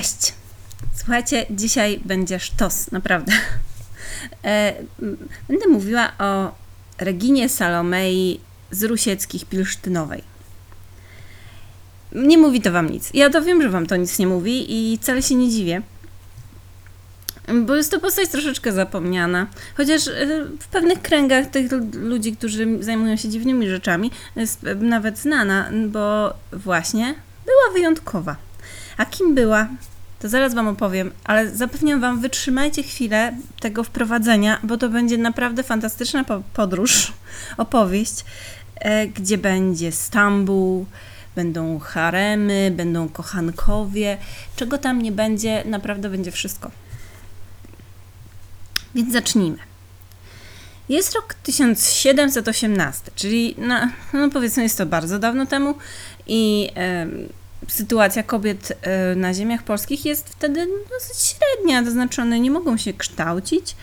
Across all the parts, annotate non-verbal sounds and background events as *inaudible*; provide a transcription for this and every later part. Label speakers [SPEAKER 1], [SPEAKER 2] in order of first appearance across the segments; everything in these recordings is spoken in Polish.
[SPEAKER 1] Cześć! Słuchajcie, dzisiaj będzie sztos, naprawdę. E, będę mówiła o Reginie Salomei z Rusieckich Pilsztynowej. Nie mówi to wam nic. Ja to wiem, że wam to nic nie mówi i wcale się nie dziwię. Bo jest to postać troszeczkę zapomniana. Chociaż e, w pewnych kręgach tych ludzi, którzy zajmują się dziwnymi rzeczami, jest nawet znana, bo właśnie była wyjątkowa. A kim była? To zaraz Wam opowiem, ale zapewniam Wam, wytrzymajcie chwilę tego wprowadzenia, bo to będzie naprawdę fantastyczna podróż, *laughs* opowieść, e, gdzie będzie Stambuł, będą haremy, będą kochankowie, czego tam nie będzie, naprawdę będzie wszystko. Więc zacznijmy. Jest rok 1718, czyli no, no powiedzmy jest to bardzo dawno temu i sytuacja kobiet e, na ziemiach polskich jest wtedy dosyć średnia, to znaczy one nie mogą się kształcić,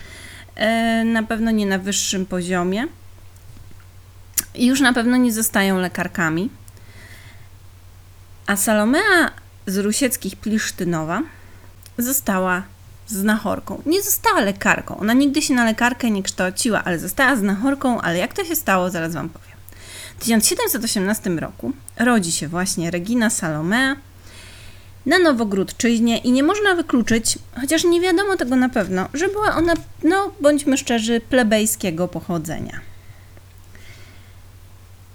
[SPEAKER 1] e, na pewno nie na wyższym poziomie i już na pewno nie zostają lekarkami. A Salomea z Rusieckich Plisztynowa została znachorką. Nie została lekarką. Ona nigdy się na lekarkę nie kształciła, ale została znachorką, ale jak to się stało, zaraz Wam powiem. W 1718 roku rodzi się właśnie Regina Salomea na Nowogródczyźnie i nie można wykluczyć, chociaż nie wiadomo tego na pewno, że była ona, no bądźmy szczerzy, plebejskiego pochodzenia.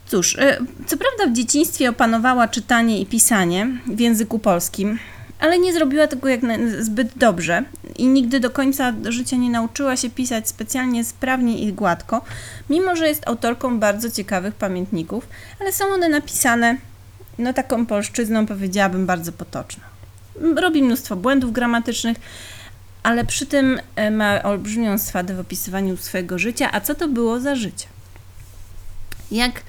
[SPEAKER 1] Cóż, y, co prawda w dzieciństwie opanowała czytanie i pisanie w języku polskim, ale nie zrobiła tego jak zbyt dobrze i nigdy do końca życia nie nauczyła się pisać specjalnie sprawnie i gładko, mimo że jest autorką bardzo ciekawych pamiętników, ale są one napisane no taką polszczyzną powiedziałabym bardzo potoczną. Robi mnóstwo błędów gramatycznych, ale przy tym e, ma olbrzymią swadę w opisywaniu swojego życia, a co to było za życie? Jak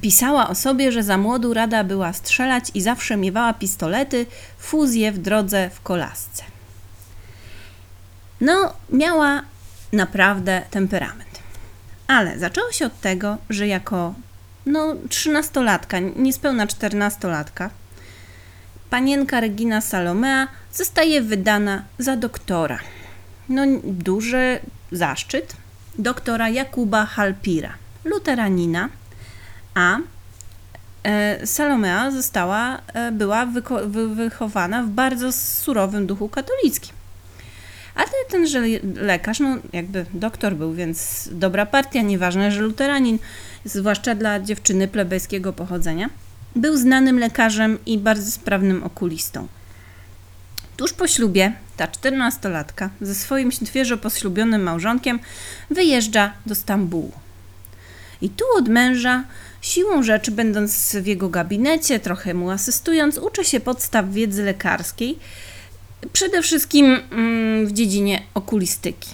[SPEAKER 1] Pisała o sobie, że za młodu rada była strzelać i zawsze miewała pistolety, fuzje w drodze w kolasce. No, miała naprawdę temperament. Ale zaczęło się od tego, że jako no, trzynastolatka, niespełna czternastolatka, panienka Regina Salomea zostaje wydana za doktora. No, duży zaszczyt doktora Jakuba Halpira, luteranina, a e, Salomea została, e, była wychowana w bardzo surowym duchu katolickim. Ale tenże lekarz, no jakby doktor był, więc dobra partia, nieważne, że luteranin, zwłaszcza dla dziewczyny plebejskiego pochodzenia, był znanym lekarzem i bardzo sprawnym okulistą. Tuż po ślubie ta czternastolatka ze swoim świeżo poślubionym małżonkiem wyjeżdża do Stambułu. I tu od męża Siłą rzeczy, będąc w jego gabinecie, trochę mu asystując, uczę się podstaw wiedzy lekarskiej, przede wszystkim mm, w dziedzinie okulistyki.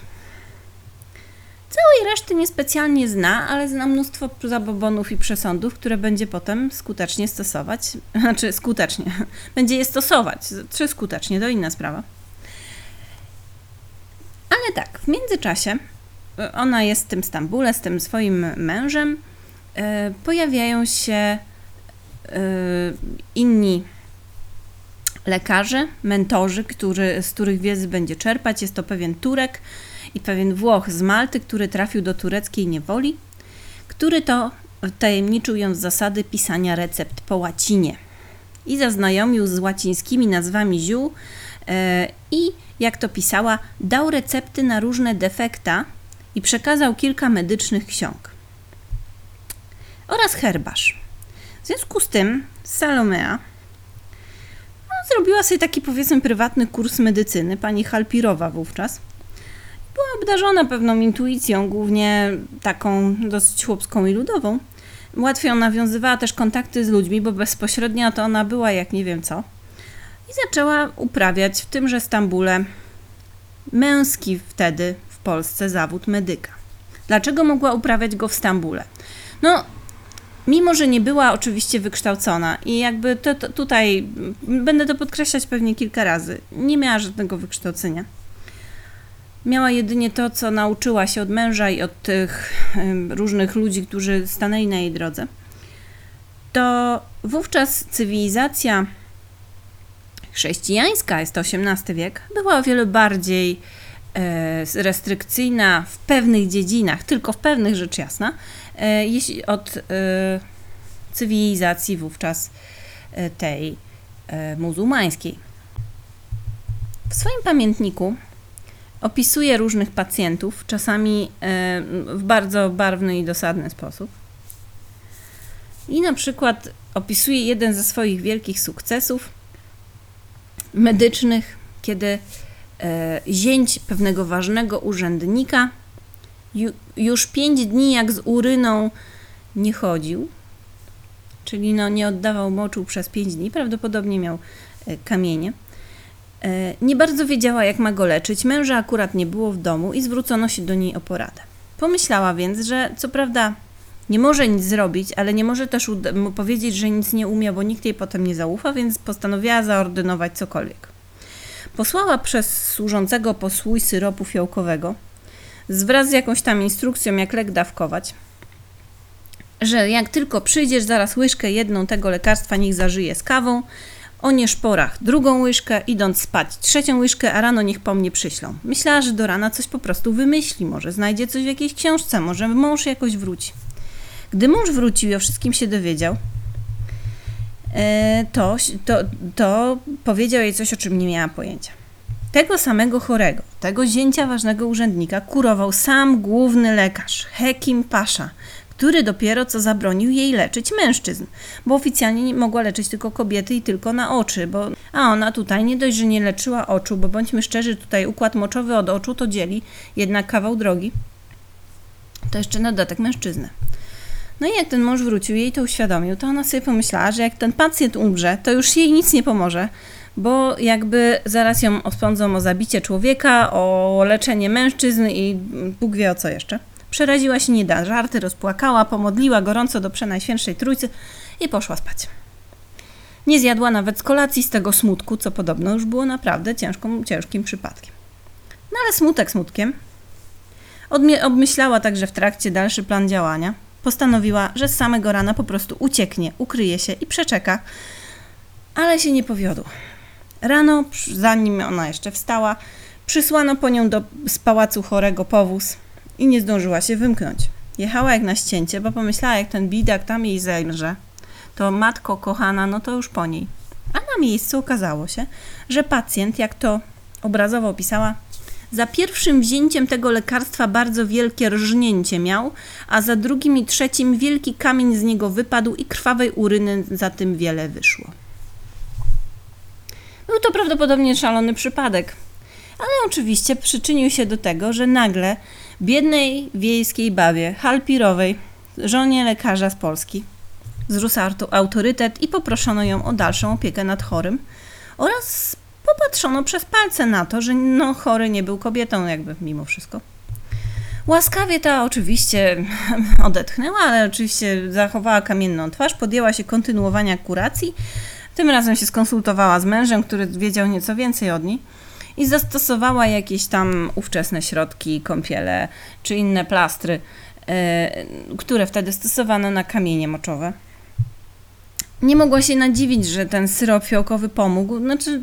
[SPEAKER 1] Całej reszty niespecjalnie zna, ale zna mnóstwo zabobonów i przesądów, które będzie potem skutecznie stosować. *laughs* Znaczy, skutecznie. *laughs* Będzie je stosować. Czy skutecznie, to inna sprawa. Ale tak, w międzyczasie ona jest w tym Stambule z tym swoim mężem pojawiają się e, inni lekarze, mentorzy, który, z których wiedzy będzie czerpać. Jest to pewien Turek i pewien Włoch z Malty, który trafił do tureckiej niewoli, który to tajemniczył ją z zasady pisania recept po łacinie i zaznajomił z łacińskimi nazwami ziół e, i, jak to pisała, dał recepty na różne defekta i przekazał kilka medycznych ksiąg oraz herbarz. W związku z tym Salomea no, zrobiła sobie taki powiedzmy prywatny kurs medycyny, pani Halpirowa wówczas. Była obdarzona pewną intuicją, głównie taką dosyć chłopską i ludową. Łatwiej nawiązywała też kontakty z ludźmi, bo bezpośrednio to ona była jak nie wiem co. I zaczęła uprawiać w tymże Stambule męski wtedy w Polsce zawód medyka. Dlaczego mogła uprawiać go w Stambule? No, mimo że nie była oczywiście wykształcona i jakby to, to, tutaj będę to podkreślać pewnie kilka razy, nie miała żadnego wykształcenia. Miała jedynie to, co nauczyła się od męża i od tych różnych ludzi, którzy stanęli na jej drodze. To wówczas cywilizacja Chrześcijańska, jest to XVIII wiek, była o wiele bardziej e, restrykcyjna w pewnych dziedzinach, tylko w pewnych rzecz jasna, jeśli od e, cywilizacji wówczas e, tej e, muzułmańskiej. W swoim pamiętniku opisuje różnych pacjentów, czasami e, w bardzo barwny i dosadny sposób. I na przykład opisuje jeden ze swoich wielkich sukcesów medycznych, kiedy e, zięć pewnego ważnego urzędnika ju, już pięć dni jak z uryną nie chodził, czyli no nie oddawał moczu przez pięć dni, prawdopodobnie miał e, kamienie. E, nie bardzo wiedziała, jak ma go leczyć. Męża akurat nie było w domu i zwrócono się do niej o poradę. Pomyślała więc, że co prawda nie może nic zrobić, ale nie może też mu powiedzieć, że nic nie umie, bo nikt jej potem nie zaufa, więc postanowiła zaordynować cokolwiek. Posłała przez służącego posłój syropu fiołkowego wraz z jakąś tam instrukcją, jak lek dawkować, że jak tylko przyjdziesz, zaraz łyżkę jedną tego lekarstwa niech zażyje z kawą, o nieszporach drugą łyżkę, idąc spać trzecią łyżkę, a rano niech po mnie przyślą. Myślała, że do rana coś po prostu wymyśli, może znajdzie coś w jakiejś książce, może mąż jakoś wróci. Gdy mąż wrócił i o wszystkim się dowiedział, e, to, to, to powiedział jej coś, o czym nie miała pojęcia. Tego samego chorego, tego zięcia ważnego urzędnika kurował sam główny lekarz, Hekim Pasza, który dopiero co zabronił jej leczyć mężczyzn, bo oficjalnie nie mogła leczyć tylko kobiety i tylko na oczy, bo a ona tutaj nie dość, że nie leczyła oczu, bo bądźmy szczerzy, tutaj układ moczowy od oczu to dzieli jednak kawał drogi, to jeszcze na dodatek mężczyznę. No i jak ten mąż wrócił, jej to uświadomił, to ona sobie pomyślała, że jak ten pacjent umrze, to już jej nic nie pomoże, bo jakby zaraz ją osądzą o zabicie człowieka, o leczenie mężczyzn i Bóg wie o co jeszcze. Przeraziła się nie da żarty, rozpłakała, pomodliła gorąco do Przenajświętszej Trójcy i poszła spać. Nie zjadła nawet z kolacji z tego smutku, co podobno już było naprawdę ciężką, ciężkim przypadkiem. No ale smutek smutkiem. Odmie- obmyślała także w trakcie dalszy plan działania. Postanowiła, że z samego rana po prostu ucieknie, ukryje się i przeczeka, ale się nie powiodło. Rano, zanim ona jeszcze wstała, przysłano po nią do, z pałacu chorego powóz i nie zdążyła się wymknąć. Jechała jak na ścięcie, bo pomyślała, jak ten bidak tam jej zemrze, to matko kochana, no to już po niej. A na miejscu okazało się, że pacjent, jak to obrazowo opisała, za pierwszym wzięciem tego lekarstwa bardzo wielkie rżnięcie miał, a za drugim i trzecim wielki kamień z niego wypadł i krwawej uryny za tym wiele wyszło. Był to prawdopodobnie szalony przypadek, ale oczywiście przyczynił się do tego, że nagle biednej wiejskiej babie, halpirowej, żonie lekarza z Polski, wzrósł autorytet i poproszono ją o dalszą opiekę nad chorym oraz popatrzono przez palce na to, że no, chory nie był kobietą, jakby mimo wszystko. Łaskawie ta oczywiście *laughs* odetchnęła, ale oczywiście zachowała kamienną twarz, podjęła się kontynuowania kuracji. Tym razem się skonsultowała z mężem, który wiedział nieco więcej od niej i zastosowała jakieś tam ówczesne środki, kąpiele czy inne plastry, yy, które wtedy stosowano na kamienie moczowe. Nie mogła się nadziwić, że ten syrop fiołkowy pomógł. Znaczy,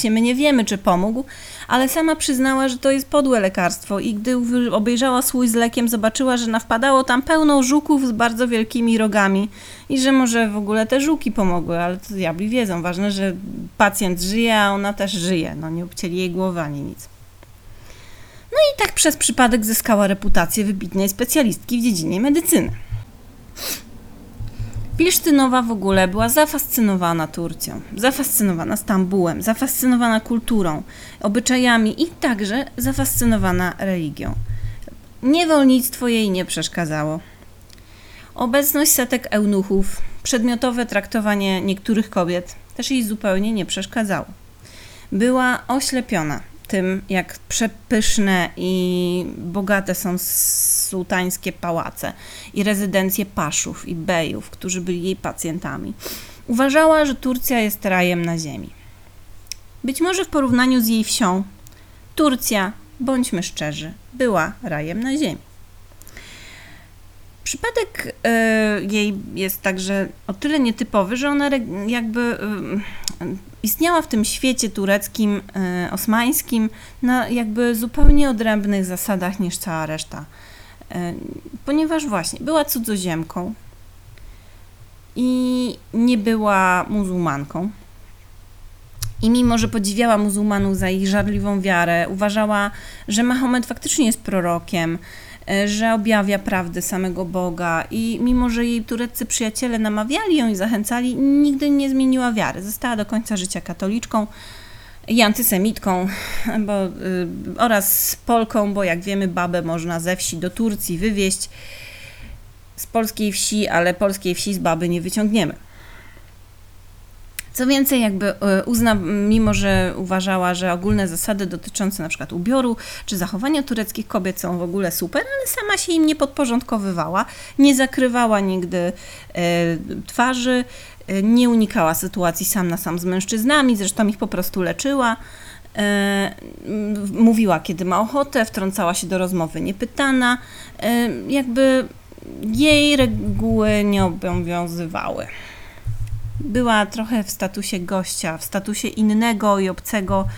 [SPEAKER 1] się my nie wiemy, czy pomógł, ale sama przyznała, że to jest podłe lekarstwo i gdy obejrzała słój z lekiem, zobaczyła, że nawpadało tam pełno żuków z bardzo wielkimi rogami i że może w ogóle te żuki pomogły, ale to diabli wiedzą. Ważne, że pacjent żyje, a ona też żyje. No nie obcięli jej głowy ani nic. No i tak przez przypadek zyskała reputację wybitnej specjalistki w dziedzinie medycyny. Pilsztynowa w ogóle była zafascynowana Turcją, zafascynowana Stambułem, zafascynowana kulturą, obyczajami i także zafascynowana religią. Niewolnictwo jej nie przeszkadzało. Obecność setek eunuchów, przedmiotowe traktowanie niektórych kobiet też jej zupełnie nie przeszkadzało. Była oślepiona tym, jak przepyszne i bogate są sułtańskie pałace i rezydencje paszów i bejów, którzy byli jej pacjentami. Uważała, że Turcja jest rajem na ziemi. Być może w porównaniu z jej wsią, Turcja, bądźmy szczerzy, była rajem na ziemi. Przypadek y, jej jest także o tyle nietypowy, że ona jakby y, istniała w tym świecie tureckim, e, osmańskim na jakby zupełnie odrębnych zasadach niż cała reszta. E, ponieważ właśnie była cudzoziemką i nie była muzułmanką. I mimo, że podziwiała muzułmanów za ich żarliwą wiarę, uważała, że Mahomet faktycznie jest prorokiem, że objawia prawdę samego Boga i mimo, że jej tureccy przyjaciele namawiali ją i zachęcali, nigdy nie zmieniła wiary. Została do końca życia katoliczką i antysemitką *laughs* bo, y, oraz Polką, bo jak wiemy, babę można ze wsi do Turcji wywieźć z polskiej wsi, ale polskiej wsi z baby nie wyciągniemy. Co więcej, jakby e, uzna, mimo że uważała, że ogólne zasady dotyczące na przykład ubioru czy zachowania tureckich kobiet są w ogóle super, ale sama się im nie podporządkowywała, nie zakrywała nigdy e, twarzy, e, nie unikała sytuacji sam na sam z mężczyznami, zresztą ich po prostu leczyła. Mówiła, kiedy ma ochotę, wtrącała się do rozmowy niepytana. Jakby jej reguły nie obowiązywały była trochę w statusie gościa, w statusie innego i obcego,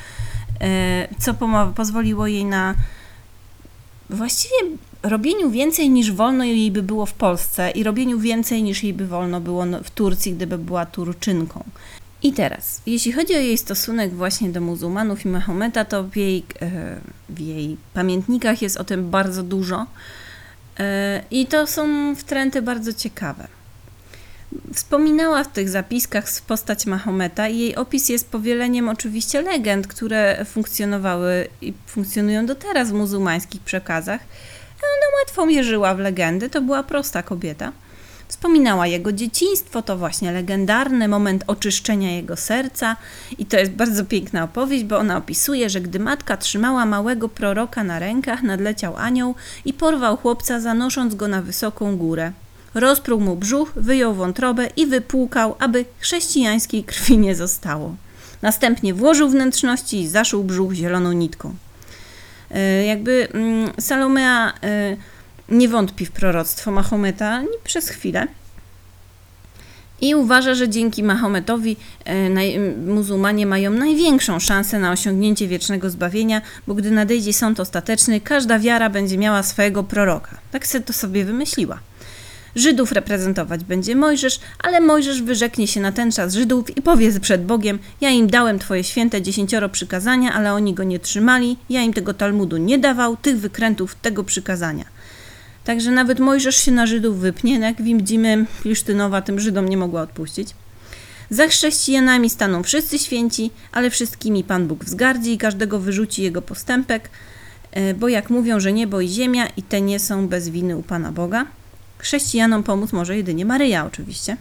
[SPEAKER 1] e, co pozwoliło jej na właściwie robieniu więcej niż wolno jej by było w Polsce i robieniu więcej niż jej by wolno było no, w Turcji, gdyby była Turczynką. I teraz, jeśli chodzi o jej stosunek właśnie do muzułmanów i Mahometa, to w jej, e, w jej pamiętnikach jest o tym bardzo dużo. E, I to są wtręty bardzo ciekawe. Wspominała w tych zapiskach postać Mahometa i jej opis jest powieleniem oczywiście legend, które funkcjonowały i funkcjonują do teraz w muzułmańskich przekazach. Ona łatwo mierzyła w legendy, to była prosta kobieta. Wspominała jego dzieciństwo, to właśnie legendarny moment oczyszczenia jego serca, i to jest bardzo piękna opowieść, bo ona opisuje, że gdy matka trzymała małego proroka na rękach, nadleciał anioł i porwał chłopca, zanosząc go na wysoką górę. Rozpruł mu brzuch, wyjął wątrobę i wypłukał, aby chrześcijańskiej krwi nie zostało. Następnie włożył wnętrzności i zaszył brzuch zieloną nitką. E, jakby mm, Salomea e, nie wątpi w proroctwo Mahometa przez chwilę. I uważa, że dzięki Mahometowi e, muzułmanie mają największą szansę na osiągnięcie wiecznego zbawienia, bo gdy nadejdzie sąd ostateczny, każda wiara będzie miała swojego proroka. Tak sobie to sobie wymyśliła. Żydów reprezentować będzie Mojżesz, ale Mojżesz wyrzeknie się na ten czas Żydów i powie przed Bogiem: Ja im dałem Twoje święte dziesięcioro przykazania, ale oni go nie trzymali, ja im tego Talmudu nie dawał, tych wykrętów tego przykazania. Także nawet Mojżesz się na Żydów wypnie, jak widzimy, Lisztynowa tym Żydom nie mogła odpuścić. Za chrześcijanami staną wszyscy święci, ale wszystkimi Pan Bóg wzgardzi i każdego wyrzuci jego postępek, e, bo jak mówią, że niebo i ziemia i te nie są bez winy u Pana Boga. Chrześcijanom pomóc może jedynie Maryja, oczywiście,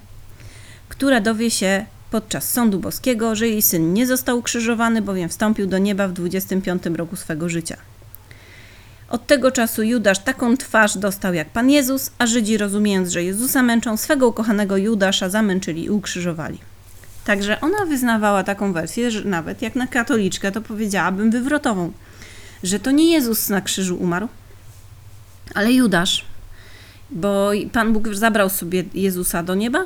[SPEAKER 1] która dowie się podczas sądu boskiego, że jej syn nie został ukrzyżowany, bowiem wstąpił do nieba w 25 roku swego życia. Od tego czasu Judasz taką twarz dostał jak Pan Jezus, a Żydzi rozumiejąc, że Jezusa męczą, swego ukochanego Judasza zamęczyli i ukrzyżowali. Także ona wyznawała taką wersję, że nawet jak na katoliczkę, to powiedziałabym wywrotową, że to nie Jezus na krzyżu umarł, ale Judasz, bo Pan Bóg zabrał sobie Jezusa do nieba,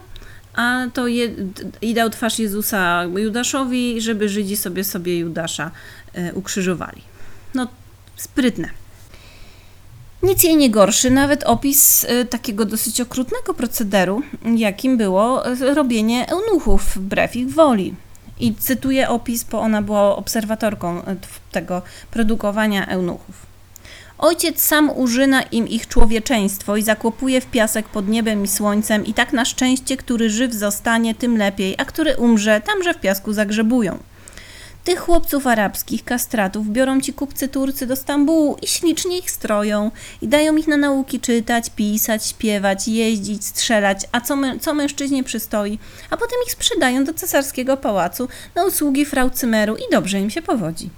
[SPEAKER 1] a to je, i dał twarz Jezusa Judaszowi, żeby Żydzi sobie sobie Judasza e, ukrzyżowali. No, sprytne. Nic jej nie gorszy, nawet opis e, takiego dosyć okrutnego procederu, jakim było e, robienie eunuchów wbrew ich woli. I cytuję opis, bo ona była obserwatorką tego produkowania eunuchów. Ojciec sam użyna im ich człowieczeństwo i zakłopuje w piasek pod niebem i słońcem i tak na szczęście, który żyw zostanie, tym lepiej, a który umrze, tamże w piasku zagrzebują. Tych chłopców arabskich, kastratów, biorą ci kupcy Turcy do Stambułu i ślicznie ich stroją i dają ich na nauki czytać, pisać, śpiewać, jeździć, strzelać, a co, my, co mężczyźnie przystoi, a potem ich sprzedają do cesarskiego pałacu na usługi frau Cymeru i dobrze im się powodzi.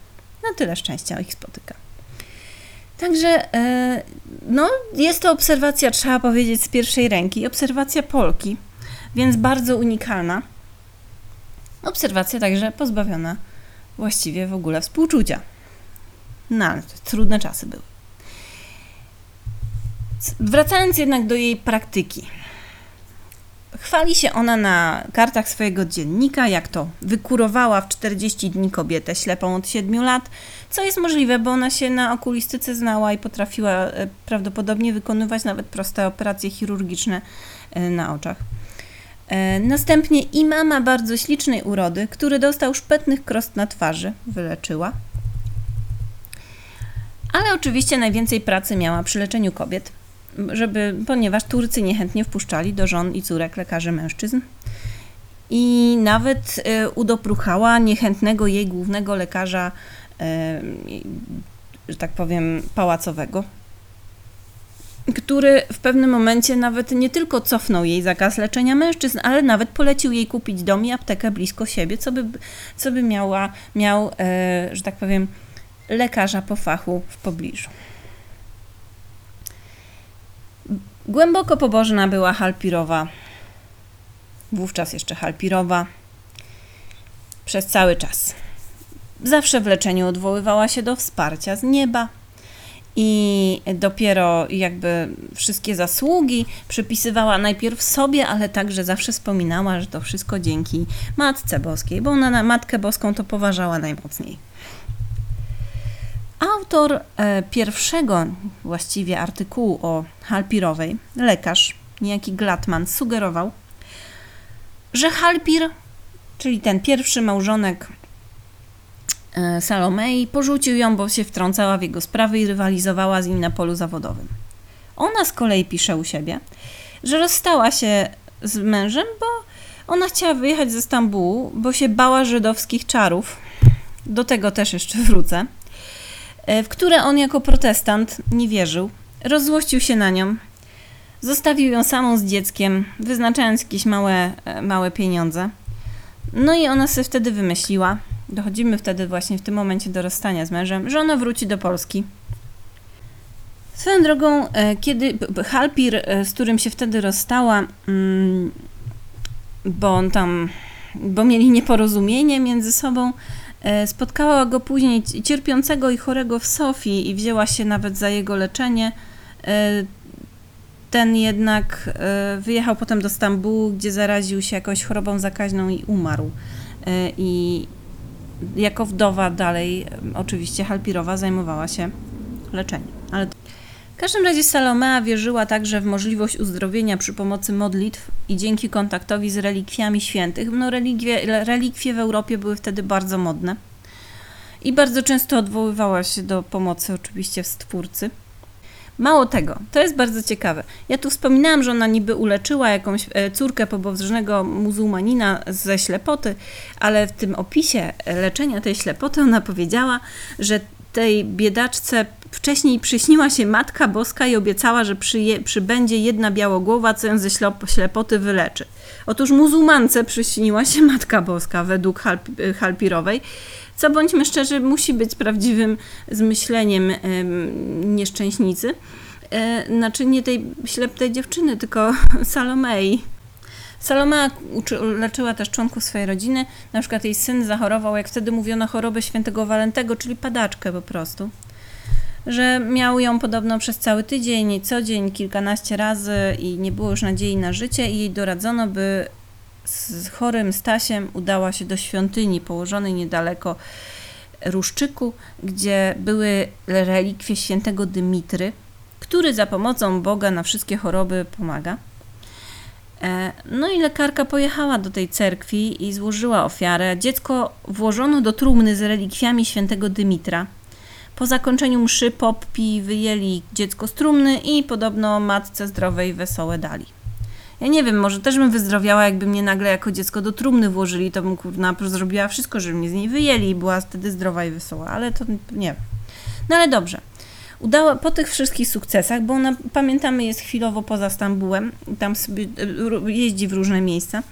[SPEAKER 1] Na tyle szczęścia ich spotyka. Także e, no, jest to obserwacja, trzeba powiedzieć, z pierwszej ręki. Obserwacja Polki, więc bardzo unikalna. Obserwacja także pozbawiona właściwie w ogóle współczucia. No, ale trudne czasy były. Wracając jednak do jej praktyki. chwali się ona na kartach swojego dziennika, jak to wykurowała w 40 dni kobietę ślepą od 7 lat, co jest możliwe, bo ona się na okulistyce znała i potrafiła e, prawdopodobnie wykonywać nawet proste operacje chirurgiczne e, na oczach. E, następnie imama bardzo ślicznej urody, który dostał szpetnych krost na twarzy, wyleczyła. Ale oczywiście najwięcej pracy miała przy leczeniu kobiet, żeby, ponieważ Turcy niechętnie wpuszczali do żon i córek lekarzy mężczyzn. I nawet udopruchała niechętnego jej głównego lekarza, że tak powiem, pałacowego, który w pewnym momencie nawet nie tylko cofnął jej zakaz leczenia mężczyzn, ale nawet polecił jej kupić dom i aptekę blisko siebie, co by, co by miała, miał, e, że tak powiem, lekarza po fachu w pobliżu. Głęboko pobożna była Halpirowa, wówczas jeszcze Halpirowa, przez cały czas. Zawsze w leczeniu odwoływała się do wsparcia z nieba, i dopiero jakby wszystkie zasługi przypisywała najpierw sobie, ale także zawsze wspominała, że to wszystko dzięki Matce Boskiej, bo ona na Matkę Boską to poważała najmocniej. Autor e, pierwszego właściwie artykułu o Halpirowej, lekarz, niejaki Glatman, sugerował, że Halpir, czyli ten pierwszy małżonek Salomei, porzucił ją, bo się wtrącała w jego sprawy i rywalizowała z nim na polu zawodowym. Ona z kolei pisze u siebie, że rozstała się z mężem, bo ona chciała wyjechać ze Stambułu, bo się bała żydowskich czarów. Do tego też jeszcze wrócę. E, w które on jako protestant nie wierzył. Rozzłościł się na nią. Zostawił ją samą z dzieckiem, wyznaczając jakieś małe, e, małe pieniądze. No i ona sobie wtedy wymyśliła, dochodzimy wtedy właśnie w tym momencie do rozstania z mężem, że ona wróci do Polski. Swoją drogą, e, kiedy Halpir, e, z którym się wtedy rozstała, mm, bo on tam, bo mieli nieporozumienie między sobą, e, spotkała go później cierpiącego i chorego w Sofii i wzięła się nawet za jego leczenie. Ten jednak wyjechał potem do Stambułu, gdzie zaraził się jakąś chorobą zakaźną i umarł. I jako wdowa dalej, oczywiście Halpirowa zajmowała się leczeniem. Ale w każdym razie Salomea wierzyła także w możliwość uzdrowienia przy pomocy modlitw i dzięki kontaktowi z relikwiami świętych. No, relikwie, relikwie w Europie były wtedy bardzo modne i bardzo często odwoływała się do pomocy oczywiście w Stwórcy. Mało tego, to jest bardzo ciekawe. Ja tu wspominałam, że ona niby uleczyła jakąś e, córkę pobożnego muzułmanina ze ślepoty, ale w tym opisie leczenia tej ślepoty ona powiedziała, że tej biedaczce wcześniej przyśniła się Matka Boska i obiecała, że przyje, przybędzie jedna białogłowa, co ją ze ślepoty wyleczy. Otóż muzułmance przyśniła się Matka Boska według Halpirowej co bądźmy szczerzy, musi być prawdziwym zmyśleniem nieszczęśnicy. E, znaczy nie tej śleptej dziewczyny, tylko *laughs* Salomei. Salomea leczyła też członków swojej rodziny. Na przykład jej syn zachorował, jak wtedy mówiono, chorobę świętego Walentego, czyli padaczkę po prostu. Że miał ją podobno przez cały tydzień, co dzień, kilkanaście razy i nie było już nadziei na życie i jej doradzono, by z chorym Stasiem udała się do świątyni położonej niedaleko Ruszczyku, gdzie były relikwie świętego Dymitry, który za pomocą Boga na wszystkie choroby pomaga. E, no i lekarka pojechała do tej cerkwi i złożyła ofiarę. Dziecko włożono do trumny z relikwiami świętego Dymitra. Po zakończeniu mszy poppi wyjęli dziecko z trumny i podobno matce zdrowej wesołe dali. Ja nie wiem, może też bym wyzdrowiała, jakby mnie nagle jako dziecko do trumny włożyli, to bym kurna zrobiła wszystko, żeby mnie z niej wyjęli i była wtedy zdrowa i wesoła, ale to nie. No ale dobrze. Udała, po tych wszystkich sukcesach, bo ona, pamiętamy, jest chwilowo poza Stambułem, tam sobie e, jeździ w różne miejsca,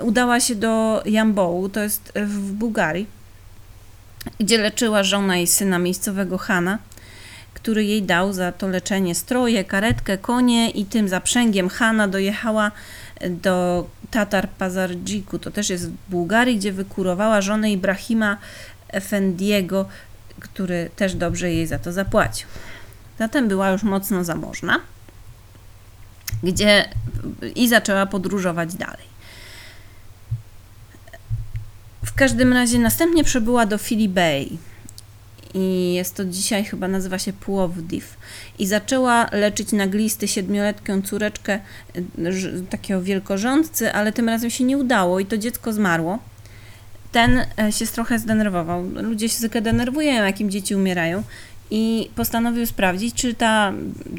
[SPEAKER 1] udała się do Jambołu, to jest w Bułgarii, gdzie leczyła żona i syna miejscowego Hana który jej dał za to leczenie stroje, karetkę, konie i tym zaprzęgiem Hanna dojechała do Tatar Pazardżiku, to też jest w Bułgarii, gdzie wykurowała żonę Ibrahima Efendiego, który też dobrze jej za to zapłacił. Zatem była już mocno zamożna. gdzie i zaczęła podróżować dalej. W każdym razie następnie przybyła do Bay i jest to dzisiaj chyba nazywa się Płowdiv i zaczęła leczyć na glisty siedmioletką córeczkę y, takiego wielkorządcy, ale tym razem się nie udało i to dziecko zmarło. Ten e, się trochę zdenerwował. Ludzie się zwykle denerwują, jak im dzieci umierają i postanowił sprawdzić, czy ta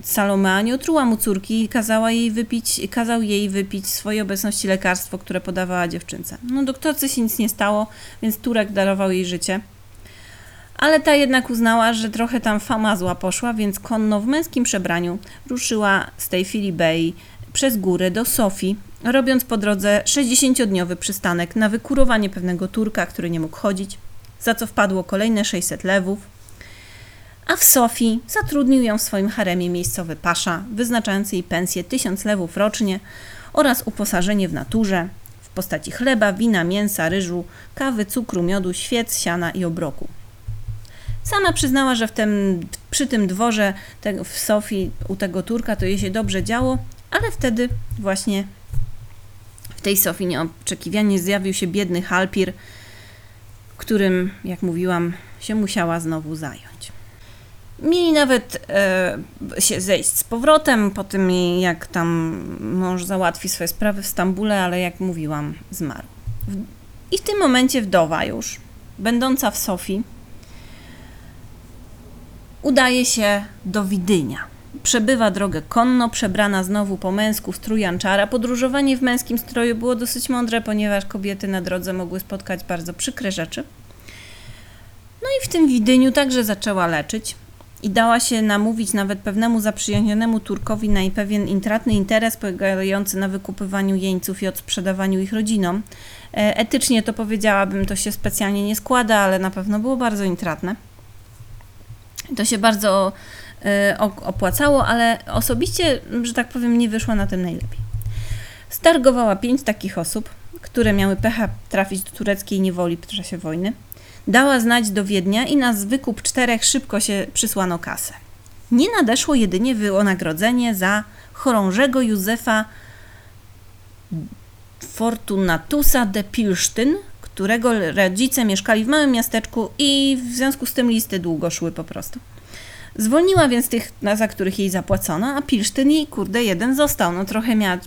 [SPEAKER 1] Salomea nie otruła mu córki i kazała jej wypić, kazał jej wypić w swojej obecności lekarstwo, które podawała dziewczynce. No doktorce się nic nie stało, więc Turek darował jej życie. Ale ta jednak uznała, że trochę tam fama zła poszła, więc konno w męskim przebraniu ruszyła z tej Bay przez górę do Sofii, robiąc po drodze 60-dniowy przystanek na wykurowanie pewnego Turka, który nie mógł chodzić, za co wpadło kolejne 600 lewów a w Sofii zatrudnił ją w swoim haremie miejscowy pasza, wyznaczający jej pensję 1000 lewów rocznie oraz uposażenie w naturze w postaci chleba, wina, mięsa, ryżu, kawy, cukru, miodu, świec, siana i obroku. Sama przyznała, że w tym, przy tym dworze te, w Sofii u tego Turka to jej się dobrze działo, ale wtedy właśnie w tej Sofii nieoczekiwanie zjawił się biedny Halpir, którym, jak mówiłam, się musiała znowu zająć. Mieli nawet e, się zejść z powrotem po tym, jak tam mąż załatwi swoje sprawy w Stambule, ale jak mówiłam, zmarł. I w tym momencie wdowa już, będąca w Sofii, udaje się do Widynia. Przebywa drogę konno, przebrana znowu po męsku w strój Janczara. Podróżowanie w męskim stroju było dosyć mądre, ponieważ kobiety na drodze mogły spotkać bardzo przykre rzeczy. No i w tym Widyniu także zaczęła leczyć i dała się namówić nawet pewnemu zaprzyjaźnionemu Turkowi na pewien intratny interes polegający na wykupywaniu jeńców i odsprzedawaniu ich rodzinom. E, etycznie to powiedziałabym, to się specjalnie nie składa, ale na pewno było bardzo intratne. To się bardzo e, opłacało, ale osobiście, że tak powiem, nie wyszła na tym najlepiej. Stargowała pięć takich osób, które miały pecha trafić do tureckiej niewoli w czasie wojny dała znać do Wiednia i na wykup czterech szybko się przysłano kasę. Nie nadeszło jedynie wynagrodzenie za chorążego Józefa Fortunatusa de Pilsztyn, którego rodzice mieszkali w małym miasteczku i w związku z tym listy długo szły po prostu. Zwolniła więc tych, za których jej zapłacono, a Pilsztyn jej, kurde, jeden został. No trochę miała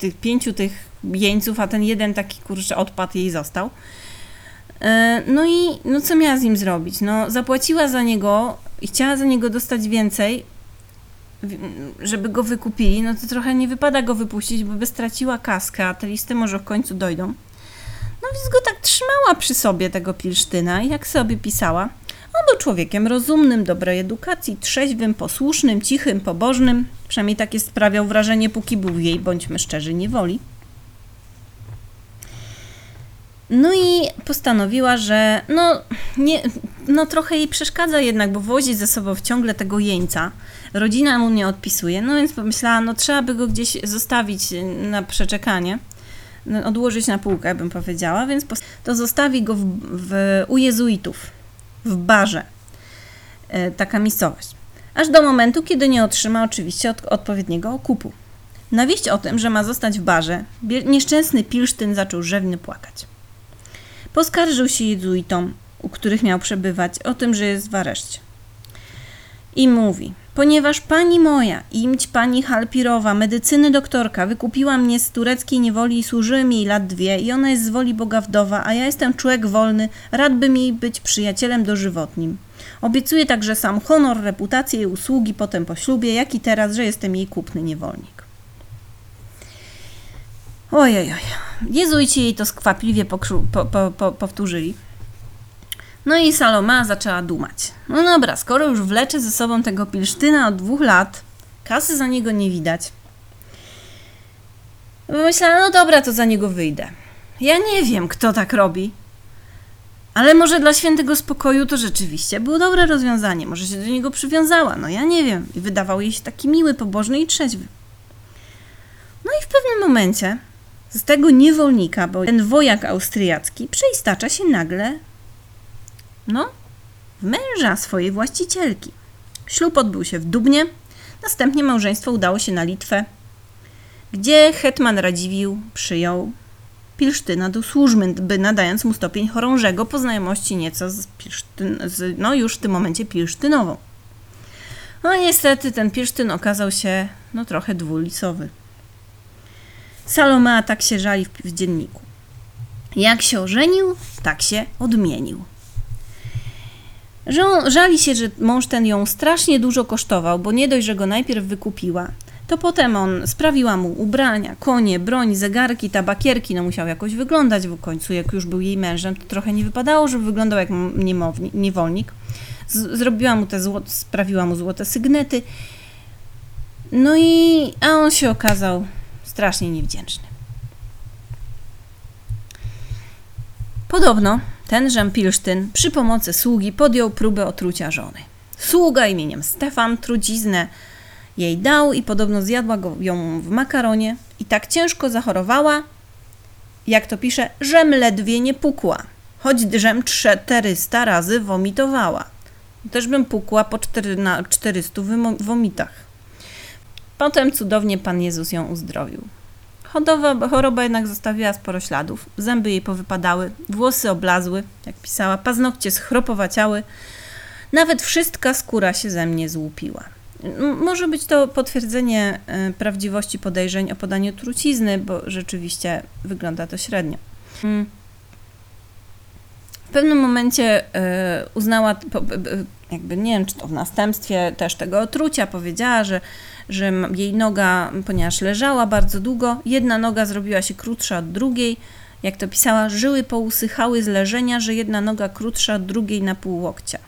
[SPEAKER 1] tych pięciu tych jeńców, a ten jeden taki, kurczę, odpadł jej został. E, no i no co miała z nim zrobić? No, zapłaciła za niego i chciała za niego dostać więcej, żeby go wykupili, no to trochę nie wypada go wypuścić, bo by straciła kaskę, a te listy może w końcu dojdą. No więc go tak trzymała przy sobie, tego Pilsztyna, i jak sobie pisała, on był człowiekiem rozumnym, dobrej edukacji, trzeźwym, posłusznym, cichym, pobożnym, przynajmniej takie sprawiał wrażenie, póki był jej, bądźmy szczerzy, niewoli. No i postanowiła, że no, nie, no trochę jej przeszkadza jednak, bo wozi ze sobą ciągle tego jeńca. Rodzina mu nie odpisuje, no więc pomyślała, no trzeba by go gdzieś zostawić na przeczekanie, odłożyć na półkę, bym powiedziała, więc to zostawi go w, w, u jezuitów, w barze. E, taka miejscowość. Aż do momentu, kiedy nie otrzyma oczywiście od, odpowiedniego okupu. Na wieść o tym, że ma zostać w barze, nieszczęsny Pilsztyn zaczął rzewnie płakać. Poskarżył się jezuitom, u których miał przebywać, o tym, że jest w areszcie. I mówi, ponieważ pani moja, imć pani Halpirowa, medycyny doktorka, wykupiła mnie z tureckiej niewoli i służyły mi jej lat dwie i ona jest z woli Boga wdowa, a ja jestem człowiek wolny, rad bym jej być przyjacielem dożywotnim. Obiecuję także sam honor, reputację i usługi potem po ślubie, jak i teraz, że jestem jej kupny niewolnik. Ojej, Jezuici jej to skwapliwie po, po, po, powtórzyli. No i Saloma zaczęła dumać. No dobra, skoro już wlecze ze sobą tego Pilsztyna od dwóch lat, kasy za niego nie widać. Myślała, no dobra, to za niego wyjdę. Ja nie wiem, kto tak robi. Ale może dla świętego spokoju to rzeczywiście było dobre rozwiązanie. Może się do niego przywiązała. No ja nie wiem. I wydawał jej się taki miły, pobożny i trzeźwy. No i w pewnym momencie z tego niewolnika, bo ten wojak austriacki przeistacza się nagle, no, w męża swojej właścicielki. Ślub odbył się w Dubnie, następnie małżeństwo udało się na Litwę. gdzie hetman Radziwił przyjął Pilsztyna do służby, by nadając mu stopień chorążego po znajomości nieco z, Pilsztyn, z no już w tym momencie Pilsztynową. No niestety ten Pilsztyn okazał się no trochę dwulicowy. Salomea tak się żali w, w dzienniku. Jak się ożenił, tak się odmienił. Żali się, że mąż ten ją strasznie dużo kosztował, bo nie dość, że go najpierw wykupiła, to potem on sprawiła mu ubrania, konie, broń, zegarki, tabakierki, no musiał jakoś wyglądać w końcu, jak już był jej mężem, to trochę nie wypadało, żeby wyglądał jak niewolnik. zrobiła mu te złote, sprawiła mu złote sygnety. No i, a on się okazał strasznie niewdzięczny. Podobno ten Żempilsztyn przy pomocy sługi podjął próbę otrucia żony. Sługa imieniem Stefan truciznę jej dał i podobno zjadła go, ją w makaronie i tak ciężko zachorowała, jak to pisze, żem ledwie nie pukła, choć żem 400 razy womitowała. Też bym pukła po 4, na 400 womitach. Potem cudownie Pan Jezus ją uzdrowił. Chodowa, choroba jednak zostawiła sporo śladów. Zęby jej powypadały, włosy oblazły, jak pisała, paznokcie schropowaciały. Nawet wszystka skóra się ze mnie złupiła. Może być to potwierdzenie e, prawdziwości podejrzeń o podaniu trucizny, bo rzeczywiście wygląda to średnio. Mm. W pewnym momencie e, uznała, jakby nie wiem, czy to w następstwie też tego otrucia, powiedziała, że, że jej noga, ponieważ leżała bardzo długo, jedna noga zrobiła się krótsza od drugiej. Jak to pisała, żyły pousychały z leżenia, że jedna noga krótsza od drugiej na pół łokcia.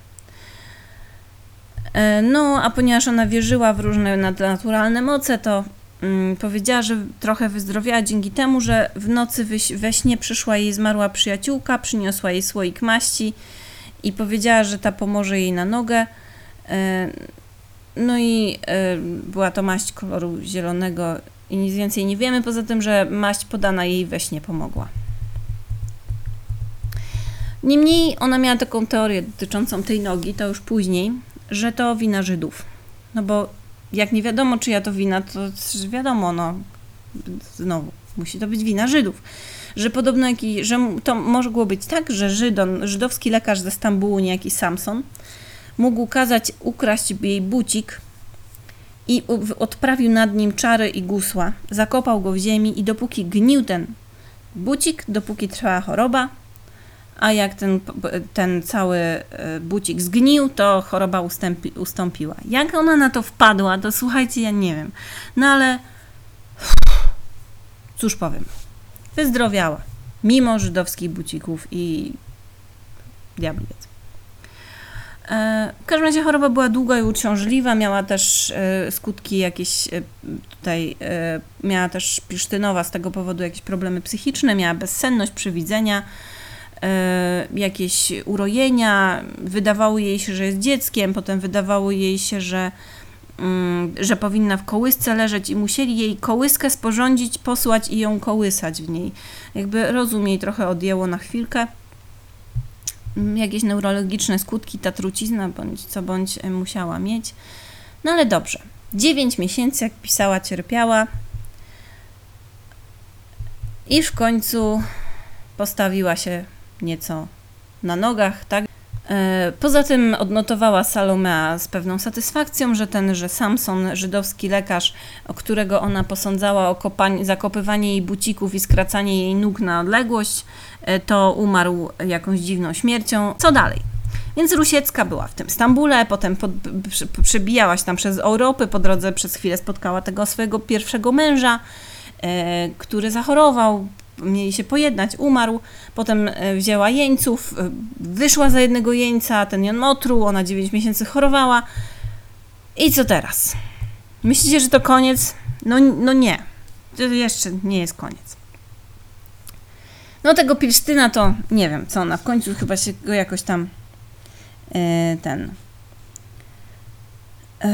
[SPEAKER 1] E, no, a ponieważ ona wierzyła w różne nadnaturalne moce, to mm, powiedziała, że trochę wyzdrowiała dzięki temu, że w nocy we śnie przyszła jej zmarła przyjaciółka, przyniosła jej słoik maści i powiedziała, że ta pomoże jej na nogę. No i e, była to maść koloru zielonego i nic więcej nie wiemy, poza tym, że maść podana jej we śnie pomogła. Niemniej ona miała taką teorię dotyczącą tej nogi, to już później, że to wina Żydów. No bo jak nie wiadomo, czyja to wina, to wiadomo, no znowu, musi to być wina Żydów. Że podobno, jaki, że to mogło być tak, że Żydon, żydowski lekarz ze Stambułu, niejaki Samson, mógł kazać ukraść jej bucik i odprawił nad nim czary i gusła, zakopał go w ziemi i dopóki gnił ten bucik, dopóki trwała choroba, a jak ten, ten cały e, bucik zgnił, to choroba ustępi, ustąpiła. Jak ona na to wpadła, to słuchajcie, ja nie wiem. No ale cóż powiem, wyzdrowiała, mimo żydowskich bucików i diabli W każdym razie choroba była długa i uciążliwa, miała też e, skutki jakieś tutaj, miała też Pisztynowa z tego powodu jakieś problemy psychiczne, miała bezsenność, przywidzenia, E, jakieś urojenia, wydawało jej się, że jest dzieckiem, potem wydawało jej się, że, mm, że powinna w kołysce leżeć i musieli jej kołyskę sporządzić, posłać i ją kołysać w niej. Jakby rozum jej trochę odjęło na chwilkę. Jakieś neurologiczne skutki ta trucizna bądź co bądź e, musiała mieć. No ale dobrze. 9 miesięcy, jak pisała, cierpiała. I w końcu postawiła się nieco na nogach, tak? E, poza tym odnotowała Salomea z pewną satysfakcją, że ten, że Samson, żydowski lekarz, o którego ona posądzała o zakopywanie jej bucików i skracanie jej nóg na odległość, e, to umarł jakąś dziwną śmiercią. Co dalej? Więc Rusiecka była w tym Stambule, potem pod, przebijała się tam przez Europę, po drodze przez chwilę spotkała tego swojego pierwszego męża, e, który zachorował, mieli się pojednać, umarł, potem e, wzięła jeńców, e, wyszła za jednego jeńca, ten ją otruł, ona 9 miesięcy chorowała. I co teraz? Myślicie, że to koniec? No, no nie. To jeszcze nie jest koniec. No tego Pilsztyna to nie wiem, co ona w końcu chyba się go jakoś tam yy, ten yy,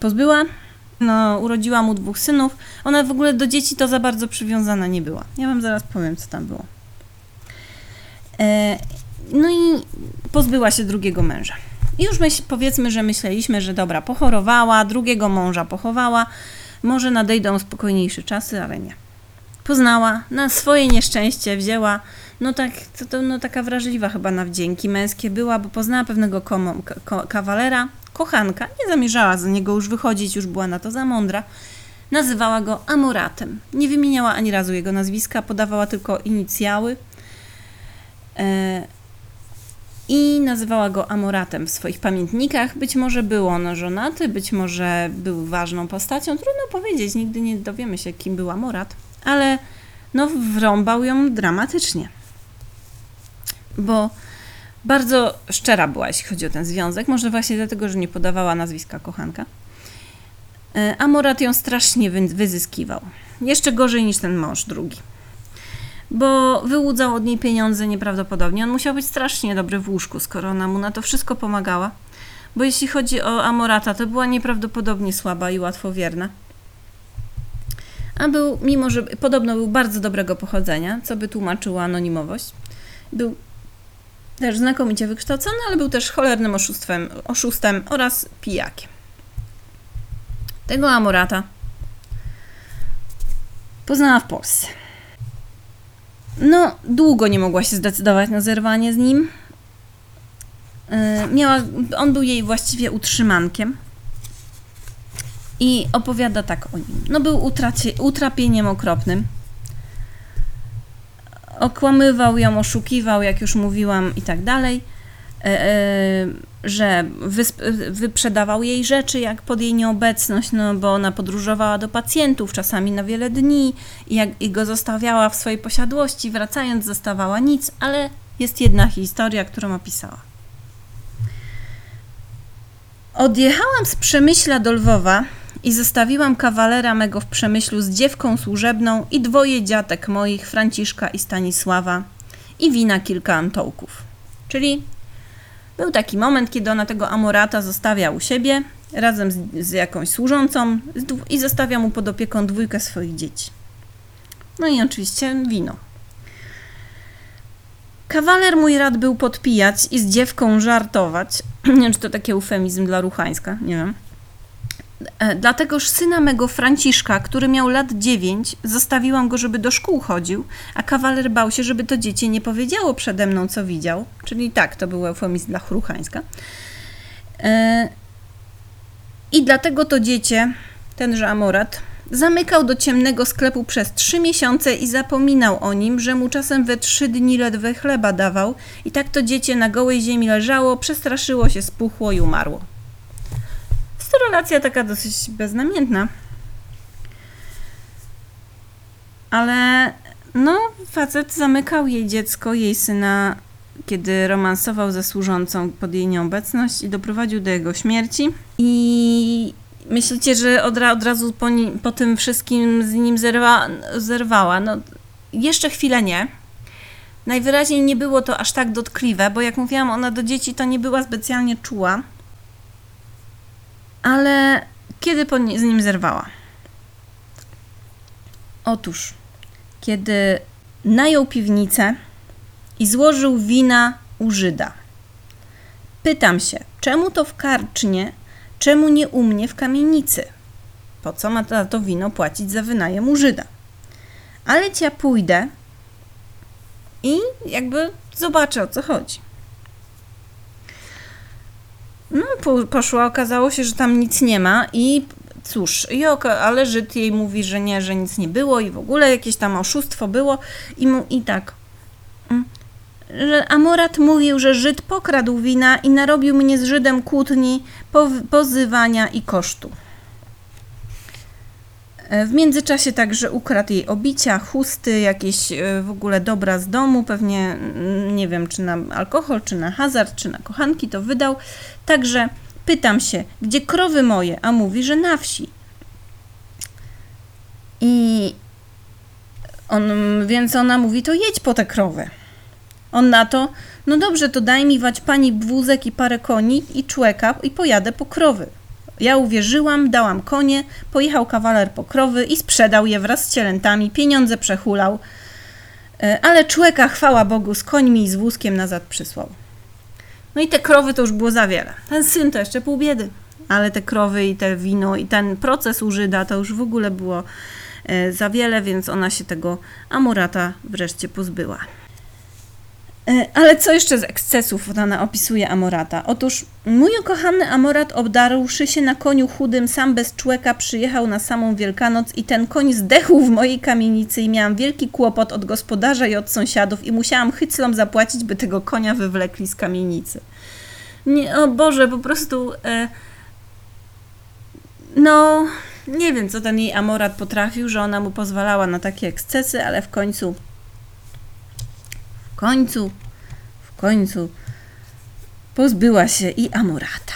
[SPEAKER 1] pozbyła. No, urodziła mu dwóch synów. Ona w ogóle do dzieci to za bardzo przywiązana nie była. Ja wam zaraz powiem, co tam było. E, no i pozbyła się drugiego męża. I już myśl, powiedzmy, że myśleliśmy, że dobra, pochorowała, drugiego męża pochowała, może nadejdą spokojniejsze czasy, ale nie. Poznała, na swoje nieszczęście wzięła, no tak, to, to, no taka wrażliwa chyba na wdzięki męskie była, bo poznała pewnego kawalera, kochanka, nie zamierzała za niego już wychodzić, już była na to za mądra. Nazywała go Amoratem. Nie wymieniała ani razu jego nazwiska, podawała tylko inicjały. E, i nazywała go Amoratem w swoich pamiętnikach. Być może był on żonaty, być może był ważną postacią. Trudno powiedzieć, nigdy nie dowiemy się, kim był Amorat, ale no, wrąbał ją dramatycznie. Bo bardzo szczera była, jeśli chodzi o ten związek. Może właśnie dlatego, że nie podawała nazwiska kochanka. E, Amorat ją strasznie wyzyskiwał. Jeszcze gorzej niż ten mąż drugi bo wyłudzał od niej pieniądze nieprawdopodobnie. On musiał być strasznie dobry w łóżku, skoro ona mu na to wszystko pomagała. Bo jeśli chodzi o Amorata, to była nieprawdopodobnie słaba i łatwowierna. A był, mimo że podobno był bardzo dobrego pochodzenia, co by tłumaczyło anonimowość, był też znakomicie wykształcony, ale był też cholernym oszustwem, oszustem oraz pijakiem. Tego Amorata poznała w Polsce. No, długo nie mogła się zdecydować na zerwanie z nim. E, miała, on był jej właściwie utrzymankiem. I opowiada tak o nim. No, był utracie, utrapieniem okropnym. Okłamywał ją, oszukiwał, jak już mówiłam, i tak dalej. E, e, że wyprzedawał jej rzeczy jak pod jej nieobecność, no bo ona podróżowała do pacjentów czasami na wiele dni i, jak, i go zostawiała w swojej posiadłości, wracając zostawała nic, ale jest jedna historia, którą opisała. Odjechałam z Przemyśla do Lwowa i zostawiłam kawalera mego w Przemyślu z dziewką służebną i dwoje dziatek moich, Franciszka i Stanisława i wina kilka antołków. Czyli był taki moment, kiedy ona tego Amorata zostawia u siebie razem z, z jakąś służącą i zostawia mu pod opieką dwójkę swoich dzieci. No i oczywiście wino. Kawaler mój rad był podpijać i z dziewką żartować. Nie *clears throat* wiem, czy to taki eufemizm dla Ruchańska, nie wiem. E, dlategoż syna mego Franciszka, który miał lat dziewięć, zostawiłam go, żeby do szkół chodził, a kawaler bał się, żeby to dziecię nie powiedziało przede mną, co widział. Czyli tak, to był eufemizm dla Chruchańska. E, I dlatego to dziecię, tenże Amorat, zamykał do ciemnego sklepu przez trzy miesiące i zapominał o nim, że mu czasem we trzy dni ledwe chleba dawał i tak to dziecię na gołej ziemi leżało, przestraszyło się, spuchło i umarło to relacja taka dosyć beznamiętna. Ale no, facet zamykał jej dziecko, jej syna, kiedy romansował ze służącą pod jej nieobecność i doprowadził do jego śmierci. I myślicie, że od, od razu po, po, tym wszystkim z nim zerwa, zerwała? No, jeszcze chwilę nie. Najwyraźniej nie było to aż tak dotkliwe, bo jak mówiłam, ona do dzieci to nie była specjalnie czuła ale kiedy z nim zerwała? Otóż, kiedy najął piwnicę i złożył wina u Żyda. Pytam się, czemu to w karcznie, czemu nie u mnie w kamienicy? Po co ma to, to wino płacić za wynajem u Żyda? Ale ja pójdę i jakby zobaczę o co chodzi. No, poszła, okazało się, że tam nic nie ma i cóż, i ale Żyd jej mówi, że nie, że nic nie było i w ogóle jakieś tam oszustwo było i, mu, i tak. Mm, że Amorat mówił, że Żyd pokradł wina i narobił mnie z Żydem kłótni, pozywania i kosztu. E, w międzyczasie także ukradł jej obicia, chusty, jakieś e, w ogóle dobra z domu, pewnie mm, nie wiem, czy na alkohol, czy na hazard, czy na kochanki to wydał. Także pytam się, gdzie krowy moje? A mówi, że na wsi. I on, więc ona mówi, to jedź po te krowy. On na to, no dobrze, to daj mi wać pani wózek i parę koni i człeka i pojadę po krowy. Ja uwierzyłam, dałam konie, pojechał kawaler po krowy i sprzedał je wraz z cielętami, pieniądze przehulał. E, ale człowieka, chwała Bogu, z końmi i z wózkiem nazad przysłał. No i te krowy to już było za wiele. Ten syn to jeszcze pół biedy. ale te krowy i te wino i ten proces u Żyda to już w ogóle było e, za wiele, więc ona się tego Amorata wreszcie pozbyła. E, Ale co jeszcze z ekscesów ona opisuje Amorata? Otóż mój ukochany Amorat obdarłszy się na koniu chudym, sam bez człeka przyjechał na samą Wielkanoc i ten koń zdechł w mojej kamienicy i miałam wielki kłopot od gospodarza i od sąsiadów i musiałam hyclom zapłacić, by tego konia wywlekli z kamienicy. Nie, o Boże, po prostu... E, no, nie wiem, co ten jej Amorat potrafił, że ona mu pozwalała na takie ekscesy, ale w końcu końcu, w końcu pozbyła się i Amorata.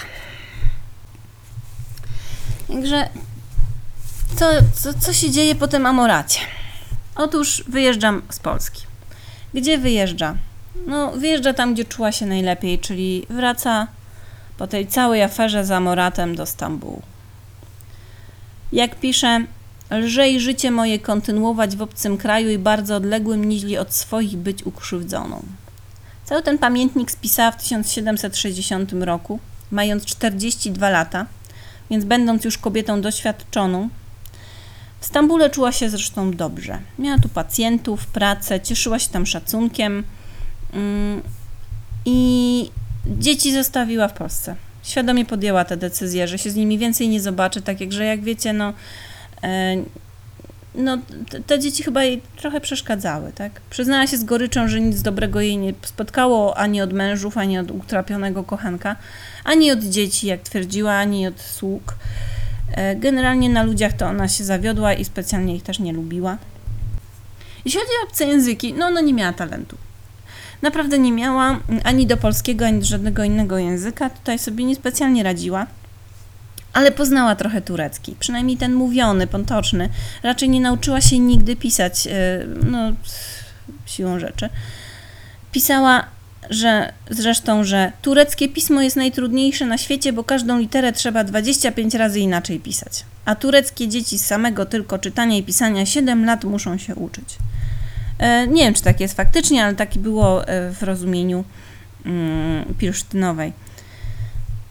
[SPEAKER 1] Także co, co, co się dzieje po tym Amoracie? Otóż wyjeżdżam z Polski. Gdzie wyjeżdża? No, wyjeżdża tam, gdzie czuła się najlepiej, czyli wraca po tej całej aferze z Amoratem do Stambułu. Jak pisze, lżej życie moje kontynuować w obcym kraju i bardzo odległym, niźli od swoich być ukrzywdzoną. Cały ten pamiętnik spisała w 1760 roku, mając 42 lata, więc będąc już kobietą doświadczoną. W Stambule czuła się zresztą dobrze. Miała tu pacjentów, pracę, cieszyła się tam szacunkiem mm, i dzieci zostawiła w Polsce. Świadomie podjęła tę decyzję, że się z nimi więcej nie zobaczy, tak jak, że jak wiecie, no, no te, te dzieci chyba jej trochę przeszkadzały, tak? Przyznała się z goryczą, że nic dobrego jej nie spotkało ani od mężów, ani od utrapionego kochanka, ani od dzieci, jak twierdziła, ani od sług. E, Generalnie na ludziach to ona się zawiodła i specjalnie ich też nie lubiła. Jeśli chodzi o obce języki, no ona nie miała talentu. Naprawdę nie miała ani do polskiego, ani do żadnego innego języka. Tutaj sobie niespecjalnie radziła. Ale poznała trochę turecki, przynajmniej ten mówiony, potoczny. Raczej nie nauczyła się nigdy pisać, e, no, siłą rzeczy. Pisała, że zresztą, że tureckie pismo jest najtrudniejsze na świecie, bo każdą literę trzeba 25 razy inaczej pisać. A tureckie dzieci z samego tylko czytania i pisania 7 lat muszą się uczyć. E, Nie wiem, czy tak jest faktycznie, ale taki było e, w rozumieniu mm, Pilsztynowej.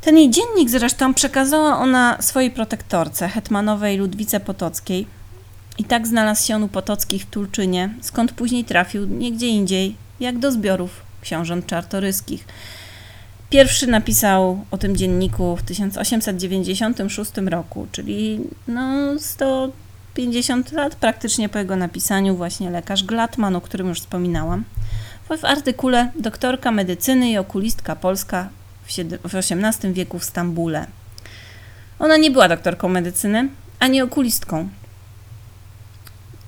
[SPEAKER 1] Ten jej dziennik zresztą przekazała ona swojej protektorce, hetmanowej Ludwice Potockiej. I tak znalazł się on u Potockich w Tulczynie, skąd później trafił niegdzie indziej, jak do zbiorów książąt czartoryskich. Pierwszy napisał o tym dzienniku w 1896 roku, czyli no 150 lat praktycznie po jego napisaniu, właśnie lekarz Glatman, o którym już wspominałam. W- artykule doktorka medycyny i okulistka polska w XVIII wieku w Stambule. Ona nie była doktorką medycyny, ani okulistką.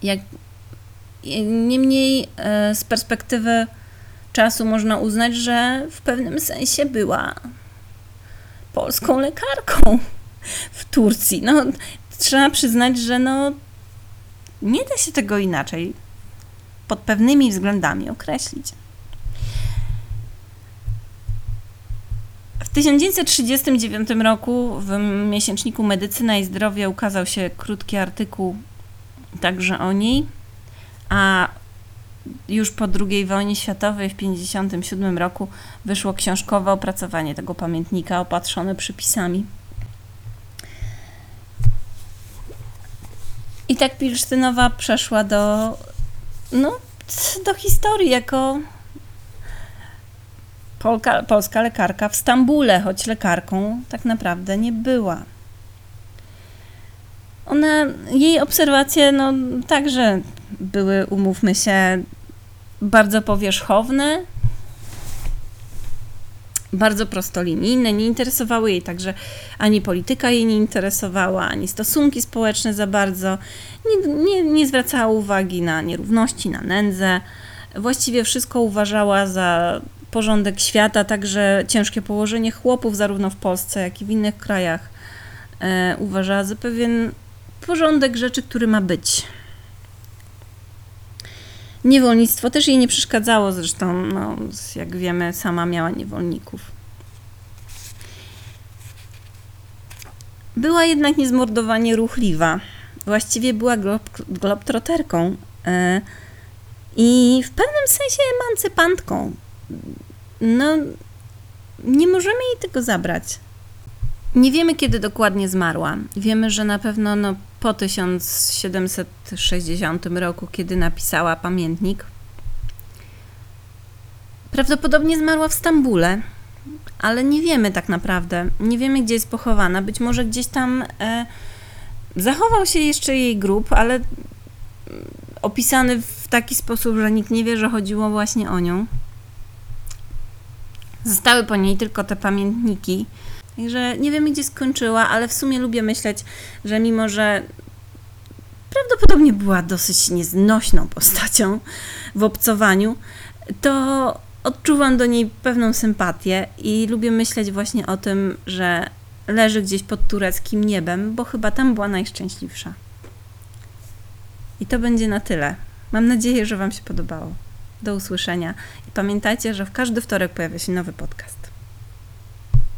[SPEAKER 1] Jak, niemniej e, z perspektywy czasu można uznać, że w pewnym sensie była polską lekarką w Turcji. No, trzeba przyznać, że no, nie da się tego inaczej pod pewnymi względami określić. 1939 roku w miesięczniku Medycyna i Zdrowie ukazał się krótki artykuł także o niej, a już po II wojnie światowej w 1957 roku wyszło książkowe opracowanie tego pamiętnika opatrzone przypisami. I tak Pilsztynowa przeszła do, no, do historii jako Polka, polska lekarka w Stambule, choć lekarką tak naprawdę nie była. Ona, jej obserwacje, no także były, umówmy się, bardzo powierzchowne, bardzo prostolinijne, nie interesowały jej także ani polityka jej nie interesowała, ani stosunki społeczne za bardzo. Nie, nie, nie zwracała uwagi na nierówności, na nędzę. Właściwie wszystko uważała za porządek świata, także ciężkie położenie chłopów zarówno w Polsce, jak i w innych krajach e, uważała za pewien porządek rzeczy, który ma być. Niewolnictwo też jej nie przeszkadzało, zresztą, no, jak wiemy, sama miała niewolników. Była jednak niezmordowanie ruchliwa. Właściwie była glob, globtroterką e, i w pewnym sensie emancypantką. No, nie możemy jej tego zabrać. Nie wiemy, kiedy dokładnie zmarła. Wiemy, że na pewno no, po 1760 roku, kiedy napisała pamiętnik. Prawdopodobnie zmarła w Stambule, ale nie wiemy tak naprawdę. Nie wiemy, gdzie jest pochowana. Być może gdzieś tam e, zachował się jeszcze jej grób, ale mm, opisany w taki sposób, że nikt nie wie, że chodziło właśnie o nią. Zostały po niej tylko te pamiętniki. Także nie wiemy, gdzie skończyła, ale w sumie lubię myśleć, że mimo, że prawdopodobnie była dosyć nieznośną postacią w obcowaniu, to odczuwam do niej pewną sympatię i lubię myśleć właśnie o tym, że leży gdzieś pod tureckim niebem, bo chyba tam była najszczęśliwsza. I to będzie na tyle. Mam nadzieję, że Wam się podobało. Do usłyszenia i pamiętajcie, że w każdy wtorek pojawia się nowy podcast.